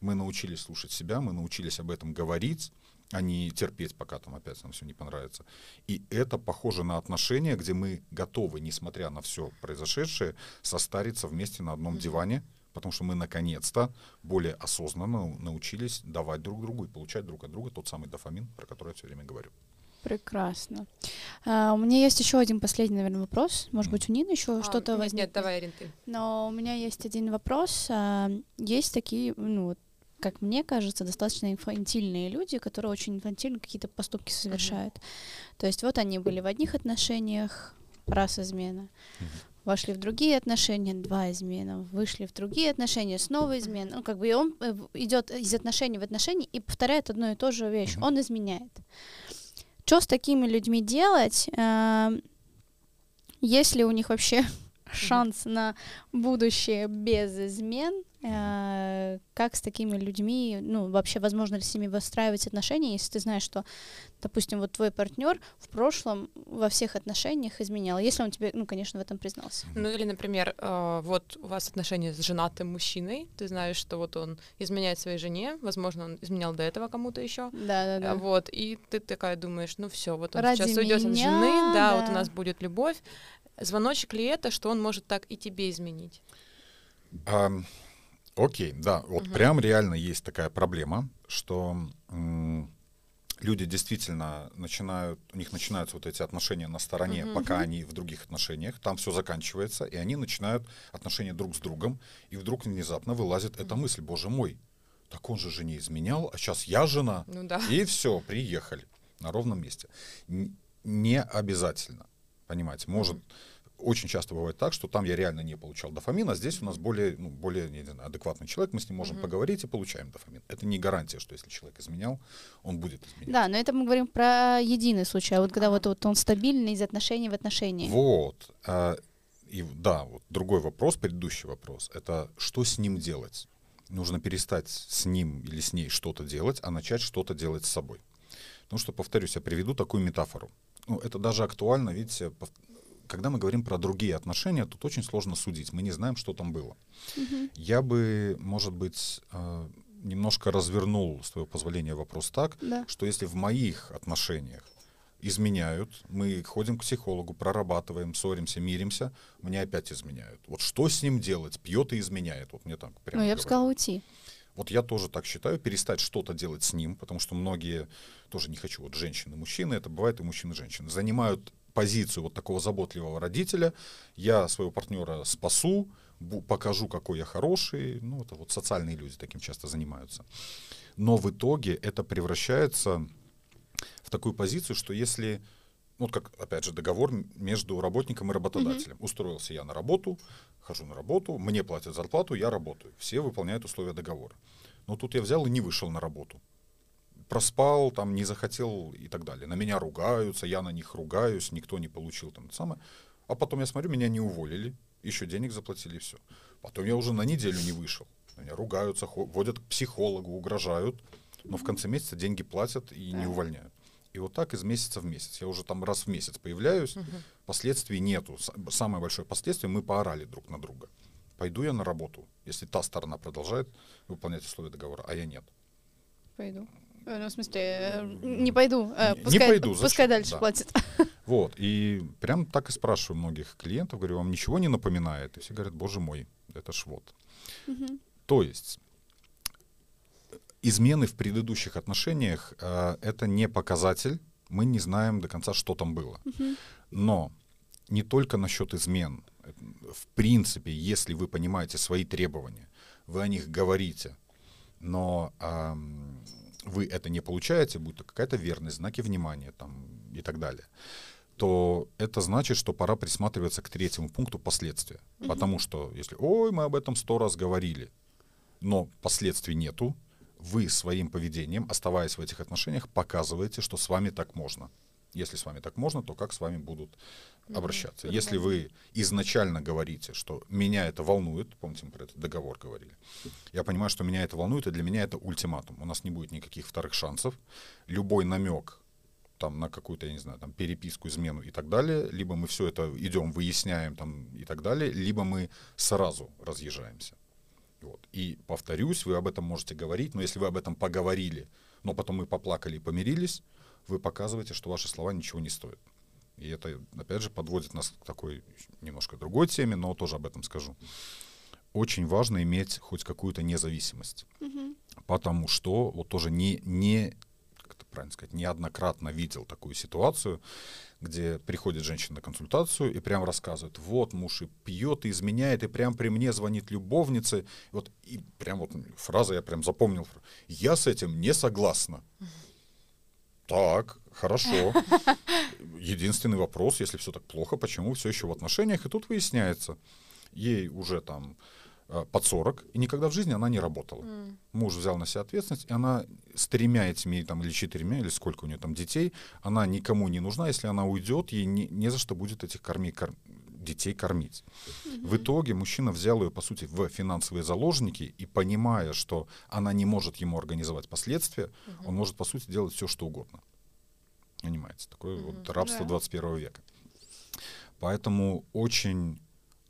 Мы научились слушать себя, мы научились об этом говорить, а не терпеть, пока там опять нам все не понравится. И это похоже на отношения, где мы готовы, несмотря на все произошедшее, состариться вместе на одном диване, потому что мы наконец-то более осознанно научились давать друг другу и получать друг от друга тот самый дофамин, про который я все время говорю. Прекрасно. А, у меня есть еще один последний, наверное, вопрос. Может быть, у Нины еще а, что-то нет, возникнет? Нет, давай, Арин, ты. Но у меня есть один вопрос. А, есть такие, ну, как мне кажется, достаточно инфантильные люди, которые очень инфантильно какие-то поступки совершают. Uh-huh. То есть вот они были в одних отношениях, раз измена, uh-huh. вошли в другие отношения, два измена, вышли в другие отношения, снова измена. Ну, как бы и он э, идет из отношений в отношения и повторяет одну и ту же вещь. Uh-huh. Он изменяет. Что с такими людьми делать? Э, есть ли у них вообще шанс на будущее без измен? Э, Как с такими людьми, ну, вообще, возможно ли с ними выстраивать отношения, если ты знаешь, что, допустим, вот твой партнер в прошлом во всех отношениях изменял, если он тебе, ну, конечно, в этом признался. Ну или, например, э, вот у вас отношения с женатым мужчиной, ты знаешь, что вот он изменяет своей жене, возможно, он изменял до этого кому-то еще, Да-да-да. вот, и ты такая думаешь, ну все, вот он Ради сейчас уйдет от жены, да, вот да. у нас будет любовь. Звоночек ли это, что он может так и тебе изменить? Ам, окей, да, вот Мгм. прям реально есть такая проблема, что м, люди действительно начинают, у них начинаются вот эти отношения на стороне, Мгм. пока они в других отношениях, там все заканчивается, и они начинают отношения друг с другом, и вдруг внезапно вылазит эта мысль, боже мой, так он же жене изменял, а сейчас я жена, Ну да. и все, приехали на ровном месте. Н- Не обязательно, понимаете, может очень часто бывает так, что там я реально не получал дофамин, а здесь у нас более, ну, более не знаю, адекватный человек, мы с ним можем Мгм. поговорить и получаем дофамин. Это не гарантия, что если человек изменял, он будет изменять. Да, но это мы говорим про единый случай, а вот когда вот, вот он стабильный из отношений в отношения. Вот. а, и да, вот другой вопрос, предыдущий вопрос, это что с ним делать? Нужно перестать с ним или с ней что-то делать, а начать что-то делать с собой. Потому что, повторюсь, я приведу такую метафору. Ну, это даже актуально, видите, когда мы говорим про другие отношения, тут очень сложно судить. Мы не знаем, что там было. Мгм. Я бы, может быть, э, немножко развернул, с твоего позволения, вопрос так, Да. что если в моих отношениях изменяют, мы ходим к психологу, прорабатываем, ссоримся, миримся, мне опять изменяют. Вот что с ним делать? Пьет и изменяет. Вот мне так прямо Ну, я бы сказала уйти. Вот я тоже так считаю, перестать что-то делать с ним, потому что многие, тоже не хочу, вот женщины, мужчины, это бывает и мужчины, и женщины, занимают позицию вот такого заботливого родителя. Я своего партнера спасу, покажу, какой я хороший. Ну, это вот социальные люди таким часто занимаются. Но в итоге это превращается в такую позицию, что если, ну, вот как, опять же, договор между работником и работодателем. Устроился я на работу, хожу на работу, мне платят зарплату, я работаю. Все выполняют условия договора. Но тут я взял и не вышел на работу. Проспал, там, не захотел и так далее. На меня ругаются, я на них ругаюсь, никто не получил там это самое. А потом я смотрю, меня не уволили, еще денег заплатили, и все. Потом я уже на неделю не вышел. Меня ругаются, водят к психологу, угрожают, но в конце месяца деньги платят и не увольняют. И вот так из месяца в месяц. Я уже там раз в месяц появляюсь, последствий нету. Самое большое последствие, мы поорали друг на друга. Пойду я на работу, если та сторона продолжает выполнять условия договора, а я нет. Пойду. Э, Ну, в смысле, э, не пойду. э, Не- не Пускай, пойду, пускай зачем? дальше Да. платит. Вот, и прям так и спрашиваю многих клиентов, говорю, вам ничего не напоминает? И все говорят, боже мой, это ж вот. Мгм. То есть измены в предыдущих отношениях э, это не показатель, мы не знаем до конца, что там было. Мгм. Но не только насчет измен. В принципе, если вы понимаете свои требования, вы о них говорите, но ам, вы это не получаете, будь то какая-то верность, знаки внимания там, и так далее, то это значит, что пора присматриваться к третьему пункту последствия. Потому что если, ой, мы об этом сто раз говорили, но последствий нету, вы своим поведением, оставаясь в этих отношениях, показываете, что с вами так можно. Если с вами так можно, то как с вами будут обращаться? Если вы изначально говорите, что меня это волнует, помните, мы про этот договор говорили, я понимаю, что меня это волнует, и для меня это ультиматум. У нас не будет никаких вторых шансов. Любой намек там, на какую-то, я не знаю, там, переписку, измену и так далее, либо мы все это идем, выясняем там, и так далее, либо мы сразу разъезжаемся. Вот. И повторюсь, вы об этом можете говорить, но если вы об этом поговорили, но потом мы поплакали и помирились, вы показываете, что ваши слова ничего не стоят. И это, опять же, подводит нас к такой немножко другой теме, но тоже об этом скажу. Очень важно иметь хоть какую-то независимость. Мгм. Потому что вот тоже не, не как это правильно сказать, неоднократно видел такую ситуацию, где приходит женщина на консультацию и прям рассказывает, вот муж и пьет, и изменяет, и прям при мне звонит любовница. И вот и прям вот фраза я прям запомнил. Я с этим не согласна. Так, хорошо. Единственный вопрос, если все так плохо, почему все еще в отношениях? И тут выясняется, ей уже там э, под 40, и никогда в жизни она не работала. М. Муж взял на себя ответственность, и она с тремя этими, там, или четырьмя, или сколько у нее там детей, она никому не нужна, если она уйдет, ей не, не за что будет этих корми, кор- детей кормить. В итоге мужчина взял ее, по сути, в финансовые заложники, и понимая, что она не может ему организовать последствия, он может, по сути, делать все, что угодно. Понимаете, такое вот рабство Да. 21 века. Поэтому очень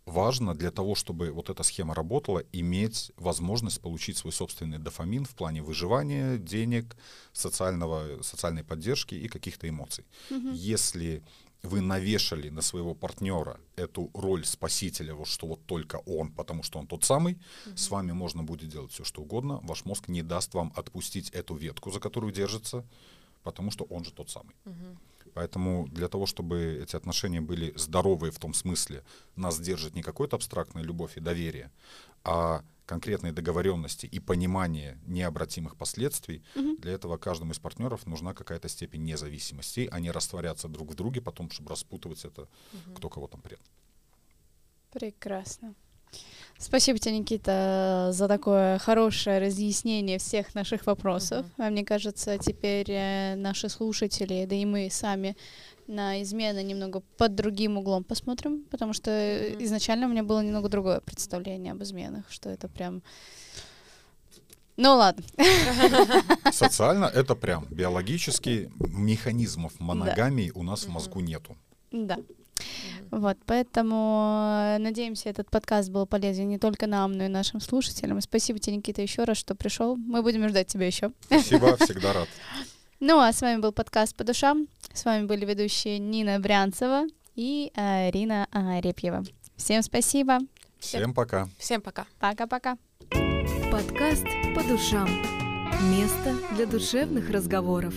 важно для того, чтобы вот эта схема работала, иметь возможность получить свой собственный дофамин в плане выживания, денег, социального, социальной поддержки и каких-то эмоций. Если вы навешали на своего партнера эту роль спасителя, вот что вот только он, потому что он тот самый, с вами можно будет делать все, что угодно, ваш мозг не даст вам отпустить эту ветку, за которую держится, потому что он же тот самый. Поэтому для того, чтобы эти отношения были здоровые в том смысле, нас держит не какой-то абстрактная любовь и доверие, а конкретные договоренности и понимание необратимых последствий, для этого каждому из партнеров нужна какая-то степень независимости, а не растворяться друг в друге потом, чтобы распутывать это, кто кого там пред. Прекрасно. Спасибо тебе, Никита, за такое хорошее разъяснение всех наших вопросов. А Мне кажется, теперь э, наши слушатели, да и мы сами на измены немного под другим углом посмотрим, потому что Мгм. изначально у меня было немного другое представление об изменах, что это прям... Ну ладно. Социально это прям биологически механизмов моногамии у нас в мозгу нету. Да. Вот, поэтому э, надеемся, этот подкаст был полезен не только нам, но и нашим слушателям. Спасибо тебе, Никита, еще раз, что пришел. Мы будем ждать тебя еще. Спасибо, всегда рад. Ну, а с вами был подкаст по душам. С вами были ведущие Нина Брянцева и э, Рина Арепьева. Всем спасибо. Всем пока. Всем пока. Пока-пока. Подкаст по душам. Место для душевных разговоров.